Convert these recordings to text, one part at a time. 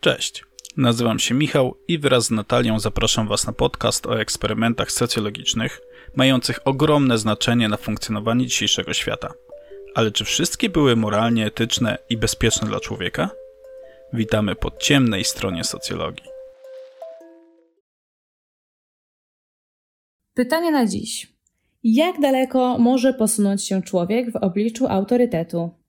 Cześć, nazywam się Michał i wraz z Natalią zapraszam Was na podcast o eksperymentach socjologicznych, mających ogromne znaczenie na funkcjonowanie dzisiejszego świata. Ale czy wszystkie były moralnie etyczne i bezpieczne dla człowieka? Witamy po ciemnej stronie socjologii. Pytanie na dziś. Jak daleko może posunąć się człowiek w obliczu autorytetu?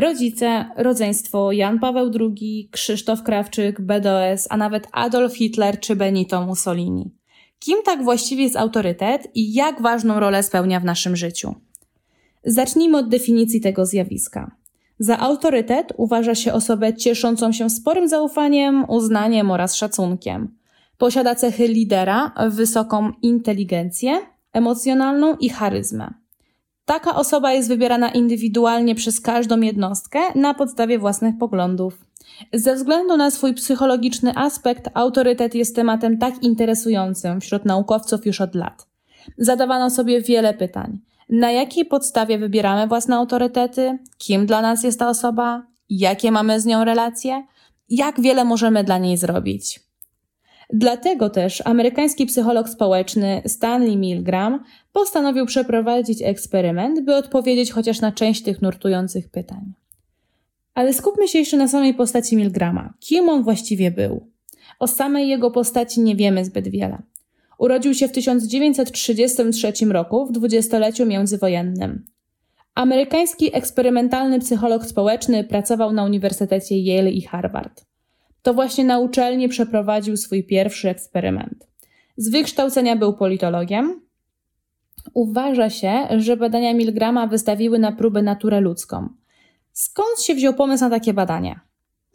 Rodzice, rodzeństwo Jan Paweł II, Krzysztof Krawczyk, BDS, a nawet Adolf Hitler czy Benito Mussolini. Kim tak właściwie jest autorytet i jak ważną rolę spełnia w naszym życiu? Zacznijmy od definicji tego zjawiska. Za autorytet uważa się osobę cieszącą się sporym zaufaniem, uznaniem oraz szacunkiem. Posiada cechy lidera, wysoką inteligencję emocjonalną i charyzmę. Taka osoba jest wybierana indywidualnie przez każdą jednostkę na podstawie własnych poglądów. Ze względu na swój psychologiczny aspekt, autorytet jest tematem tak interesującym wśród naukowców już od lat. Zadawano sobie wiele pytań. Na jakiej podstawie wybieramy własne autorytety? Kim dla nas jest ta osoba? Jakie mamy z nią relacje? Jak wiele możemy dla niej zrobić? Dlatego też amerykański psycholog społeczny Stanley Milgram postanowił przeprowadzić eksperyment, by odpowiedzieć chociaż na część tych nurtujących pytań. Ale skupmy się jeszcze na samej postaci Milgrama. Kim on właściwie był? O samej jego postaci nie wiemy zbyt wiele. Urodził się w 1933 roku w dwudziestoleciu międzywojennym. Amerykański eksperymentalny psycholog społeczny pracował na Uniwersytecie Yale i Harvard. To właśnie na uczelni przeprowadził swój pierwszy eksperyment. Z wykształcenia był politologiem. Uważa się, że badania Milgrama wystawiły na próbę naturę ludzką. Skąd się wziął pomysł na takie badania?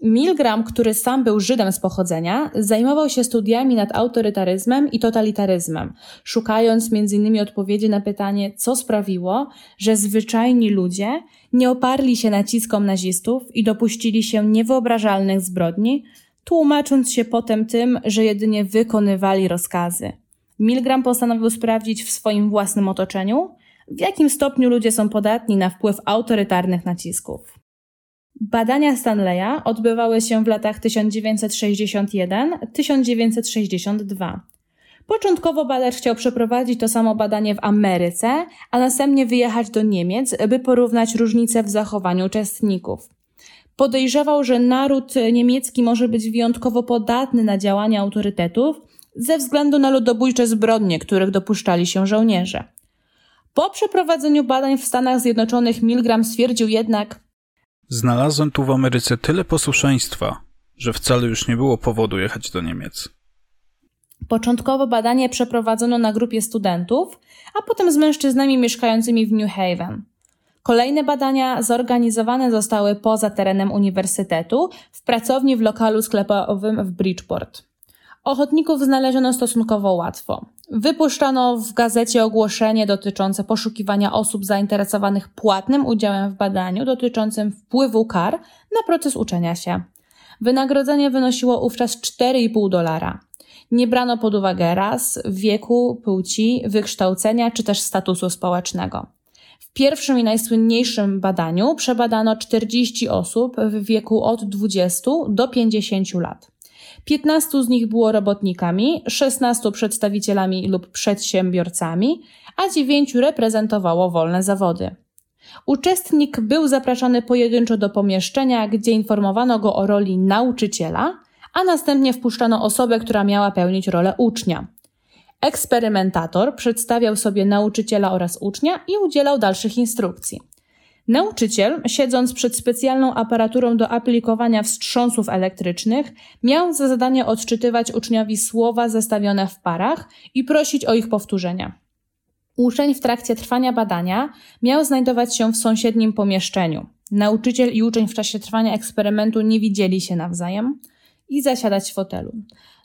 Milgram, który sam był Żydem z pochodzenia, zajmował się studiami nad autorytaryzmem i totalitaryzmem, szukając m.in. odpowiedzi na pytanie, co sprawiło, że zwyczajni ludzie nie oparli się naciskom nazistów i dopuścili się niewyobrażalnych zbrodni, tłumacząc się potem tym, że jedynie wykonywali rozkazy. Milgram postanowił sprawdzić w swoim własnym otoczeniu, w jakim stopniu ludzie są podatni na wpływ autorytarnych nacisków. Badania Stanleya odbywały się w latach 1961-1962. Początkowo badacz chciał przeprowadzić to samo badanie w Ameryce, a następnie wyjechać do Niemiec, by porównać różnice w zachowaniu uczestników. Podejrzewał, że naród niemiecki może być wyjątkowo podatny na działania autorytetów ze względu na ludobójcze zbrodnie, których dopuszczali się żołnierze. Po przeprowadzeniu badań w Stanach Zjednoczonych Milgram stwierdził jednak, Znalazłem tu w Ameryce tyle posłuszeństwa, że wcale już nie było powodu jechać do Niemiec. Początkowo badanie przeprowadzono na grupie studentów, a potem z mężczyznami mieszkającymi w New Haven. Kolejne badania zorganizowane zostały poza terenem uniwersytetu, w pracowni w lokalu sklepowym w Bridgeport. Ochotników znaleziono stosunkowo łatwo. Wypuszczano w gazecie ogłoszenie dotyczące poszukiwania osób zainteresowanych płatnym udziałem w badaniu dotyczącym wpływu kar na proces uczenia się. Wynagrodzenie wynosiło wówczas 4,5 dolara. Nie brano pod uwagę ras, wieku, płci, wykształcenia czy też statusu społecznego. W pierwszym i najsłynniejszym badaniu przebadano 40 osób w wieku od 20 do 50 lat. 15 z nich było robotnikami, 16 przedstawicielami lub przedsiębiorcami, a 9 reprezentowało wolne zawody. Uczestnik był zapraszany pojedynczo do pomieszczenia, gdzie informowano go o roli nauczyciela, a następnie wpuszczano osobę, która miała pełnić rolę ucznia. Eksperymentator przedstawiał sobie nauczyciela oraz ucznia i udzielał dalszych instrukcji. Nauczyciel, siedząc przed specjalną aparaturą do aplikowania wstrząsów elektrycznych, miał za zadanie odczytywać uczniowi słowa zestawione w parach i prosić o ich powtórzenia. Uczeń w trakcie trwania badania miał znajdować się w sąsiednim pomieszczeniu. Nauczyciel i uczeń w czasie trwania eksperymentu nie widzieli się nawzajem i zasiadać w fotelu.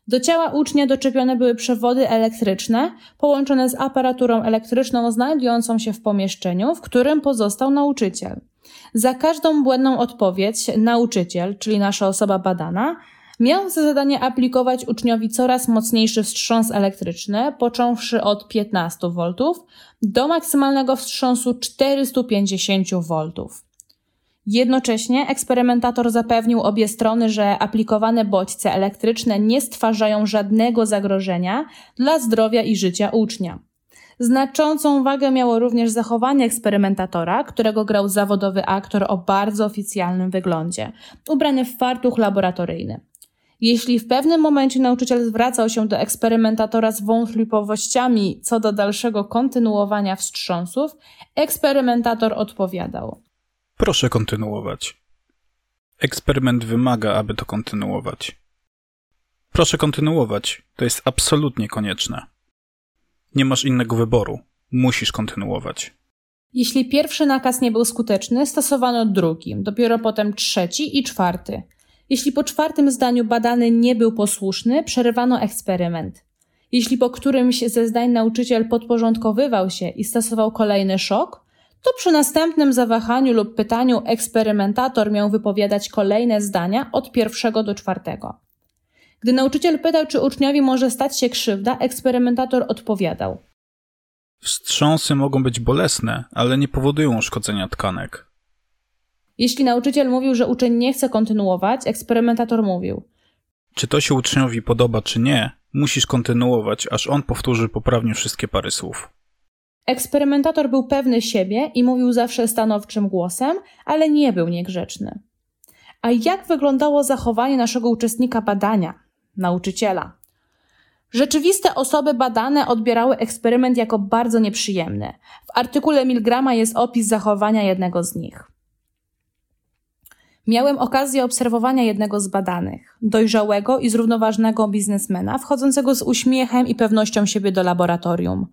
Do ciała ucznia doczepione były przewody elektryczne połączone z aparaturą elektryczną znajdującą się w pomieszczeniu, w którym pozostał nauczyciel. Za każdą błędną odpowiedź nauczyciel, czyli nasza osoba badana, miał za zadanie aplikować uczniowi coraz mocniejszy wstrząs elektryczny, począwszy od 15 V do maksymalnego wstrząsu 450 V. Jednocześnie eksperymentator zapewnił obie strony, że aplikowane bodźce elektryczne nie stwarzają żadnego zagrożenia dla zdrowia i życia ucznia. Znaczącą wagę miało również zachowanie eksperymentatora, którego grał zawodowy aktor o bardzo oficjalnym wyglądzie, ubrany w fartuch laboratoryjny. Jeśli w pewnym momencie nauczyciel zwracał się do eksperymentatora z wątpliwościami co do dalszego kontynuowania wstrząsów, eksperymentator odpowiadał: Proszę kontynuować. Eksperyment wymaga, aby to kontynuować. Proszę kontynuować, to jest absolutnie konieczne. Nie masz innego wyboru, musisz kontynuować. Jeśli pierwszy nakaz nie był skuteczny, stosowano drugi, dopiero potem trzeci i czwarty. Jeśli po czwartym zdaniu badany nie był posłuszny, przerywano eksperyment. Jeśli po którymś ze zdań nauczyciel podporządkowywał się i stosował kolejny szok, to przy następnym zawahaniu lub pytaniu eksperymentator miał wypowiadać kolejne zdania od pierwszego do czwartego. Gdy nauczyciel pytał, czy uczniowi może stać się krzywda, eksperymentator odpowiadał: Wstrząsy mogą być bolesne, ale nie powodują uszkodzenia tkanek. Jeśli nauczyciel mówił, że uczeń nie chce kontynuować, eksperymentator mówił: Czy to się uczniowi podoba, czy nie, musisz kontynuować, aż on powtórzy poprawnie wszystkie pary słów. Eksperymentator był pewny siebie i mówił zawsze stanowczym głosem, ale nie był niegrzeczny. A jak wyglądało zachowanie naszego uczestnika badania, nauczyciela? Rzeczywiste osoby badane odbierały eksperyment jako bardzo nieprzyjemny. W artykule Milgrama jest opis zachowania jednego z nich. Miałem okazję obserwowania jednego z badanych, dojrzałego i zrównoważonego biznesmena, wchodzącego z uśmiechem i pewnością siebie do laboratorium.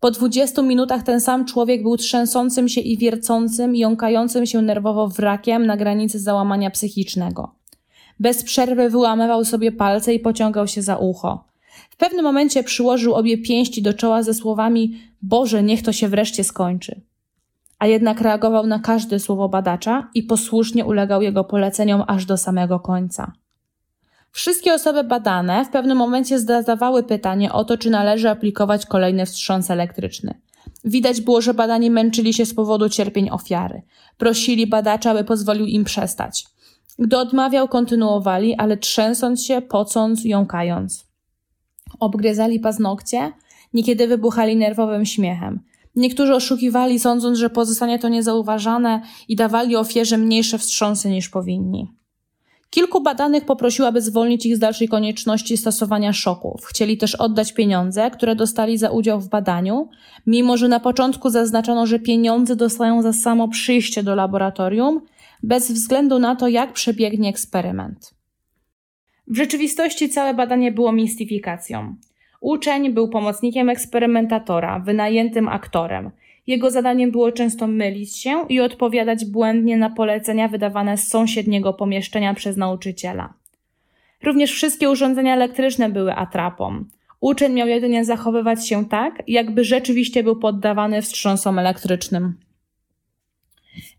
Po dwudziestu minutach ten sam człowiek był trzęsącym się i wiercącym, jąkającym się nerwowo wrakiem na granicy załamania psychicznego. Bez przerwy wyłamywał sobie palce i pociągał się za ucho. W pewnym momencie przyłożył obie pięści do czoła ze słowami: Boże, niech to się wreszcie skończy a jednak reagował na każde słowo badacza i posłusznie ulegał jego poleceniom aż do samego końca. Wszystkie osoby badane w pewnym momencie zadawały pytanie o to, czy należy aplikować kolejny wstrząs elektryczny. Widać było, że badani męczyli się z powodu cierpień ofiary. Prosili badacza, aby pozwolił im przestać. Gdy odmawiał, kontynuowali, ale trzęsąc się, pocąc, jąkając. Obgryzali paznokcie, niekiedy wybuchali nerwowym śmiechem. Niektórzy oszukiwali, sądząc, że pozostanie to niezauważane i dawali ofierze mniejsze wstrząsy niż powinni. Kilku badanych poprosiło, aby zwolnić ich z dalszej konieczności stosowania szoków. Chcieli też oddać pieniądze, które dostali za udział w badaniu, mimo że na początku zaznaczono, że pieniądze dostają za samo przyjście do laboratorium, bez względu na to, jak przebiegnie eksperyment. W rzeczywistości całe badanie było mistyfikacją. Uczeń był pomocnikiem eksperymentatora, wynajętym aktorem. Jego zadaniem było często mylić się i odpowiadać błędnie na polecenia wydawane z sąsiedniego pomieszczenia przez nauczyciela. Również wszystkie urządzenia elektryczne były atrapą. Uczeń miał jedynie zachowywać się tak, jakby rzeczywiście był poddawany wstrząsom elektrycznym.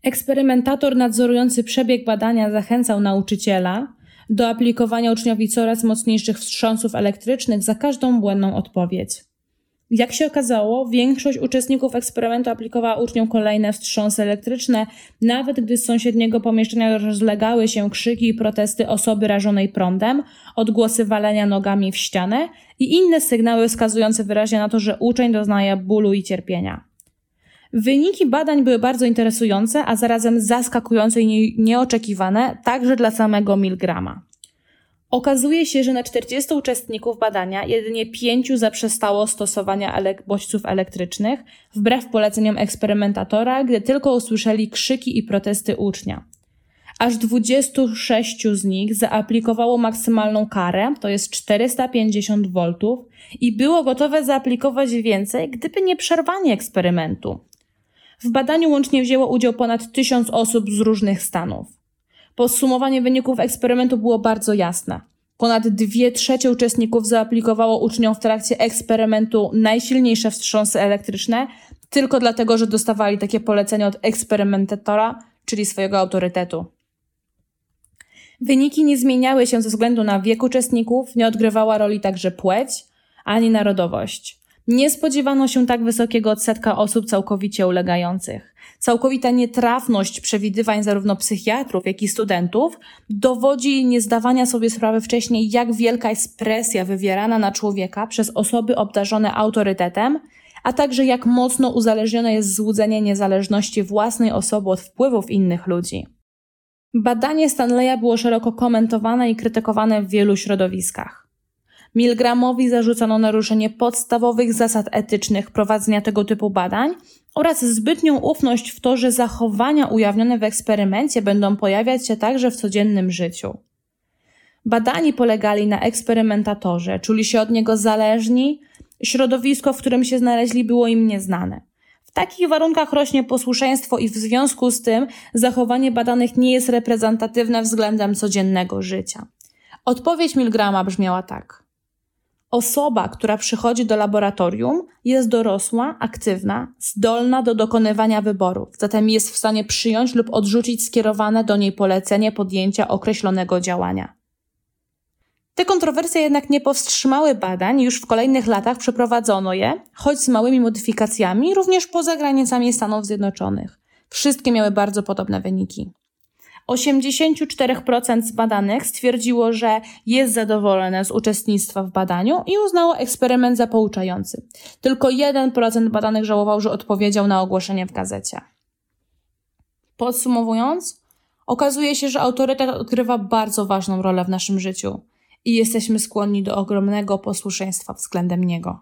Eksperymentator nadzorujący przebieg badania zachęcał nauczyciela, do aplikowania uczniowi coraz mocniejszych wstrząsów elektrycznych za każdą błędną odpowiedź. Jak się okazało, większość uczestników eksperymentu aplikowała uczniom kolejne wstrząsy elektryczne, nawet gdy z sąsiedniego pomieszczenia rozlegały się krzyki i protesty osoby rażonej prądem, odgłosy walenia nogami w ścianę i inne sygnały wskazujące wyraźnie na to, że uczeń doznaje bólu i cierpienia. Wyniki badań były bardzo interesujące, a zarazem zaskakujące i nieoczekiwane także dla samego Milgrama. Okazuje się, że na 40 uczestników badania jedynie 5 zaprzestało stosowania elek bodźców elektrycznych, wbrew poleceniom eksperymentatora, gdy tylko usłyszeli krzyki i protesty ucznia. Aż 26 z nich zaaplikowało maksymalną karę, to jest 450 V, i było gotowe zaaplikować więcej, gdyby nie przerwanie eksperymentu. W badaniu łącznie wzięło udział ponad tysiąc osób z różnych stanów. Podsumowanie wyników eksperymentu było bardzo jasne. Ponad dwie trzecie uczestników zaaplikowało uczniom w trakcie eksperymentu najsilniejsze wstrząsy elektryczne, tylko dlatego, że dostawali takie polecenie od eksperymentatora, czyli swojego autorytetu. Wyniki nie zmieniały się ze względu na wiek uczestników, nie odgrywała roli także płeć ani narodowość. Nie spodziewano się tak wysokiego odsetka osób całkowicie ulegających. Całkowita nietrafność przewidywań zarówno psychiatrów, jak i studentów dowodzi niezdawania sobie sprawy wcześniej, jak wielka jest presja wywierana na człowieka przez osoby obdarzone autorytetem, a także jak mocno uzależnione jest złudzenie niezależności własnej osoby od wpływów innych ludzi. Badanie Stanleya było szeroko komentowane i krytykowane w wielu środowiskach. Milgramowi zarzucano naruszenie podstawowych zasad etycznych prowadzenia tego typu badań oraz zbytnią ufność w to, że zachowania ujawnione w eksperymencie będą pojawiać się także w codziennym życiu. Badani polegali na eksperymentatorze, czuli się od niego zależni, środowisko, w którym się znaleźli, było im nieznane. W takich warunkach rośnie posłuszeństwo i w związku z tym zachowanie badanych nie jest reprezentatywne względem codziennego życia. Odpowiedź Milgrama brzmiała tak. Osoba, która przychodzi do laboratorium, jest dorosła, aktywna, zdolna do dokonywania wyborów, zatem jest w stanie przyjąć lub odrzucić skierowane do niej polecenie podjęcia określonego działania. Te kontrowersje jednak nie powstrzymały badań, już w kolejnych latach przeprowadzono je, choć z małymi modyfikacjami, również poza granicami Stanów Zjednoczonych. Wszystkie miały bardzo podobne wyniki. 84% z badanych stwierdziło, że jest zadowolone z uczestnictwa w badaniu i uznało eksperyment za pouczający. Tylko 1% badanych żałował, że odpowiedział na ogłoszenie w gazecie. Podsumowując, okazuje się, że autorytet odgrywa bardzo ważną rolę w naszym życiu i jesteśmy skłonni do ogromnego posłuszeństwa względem niego.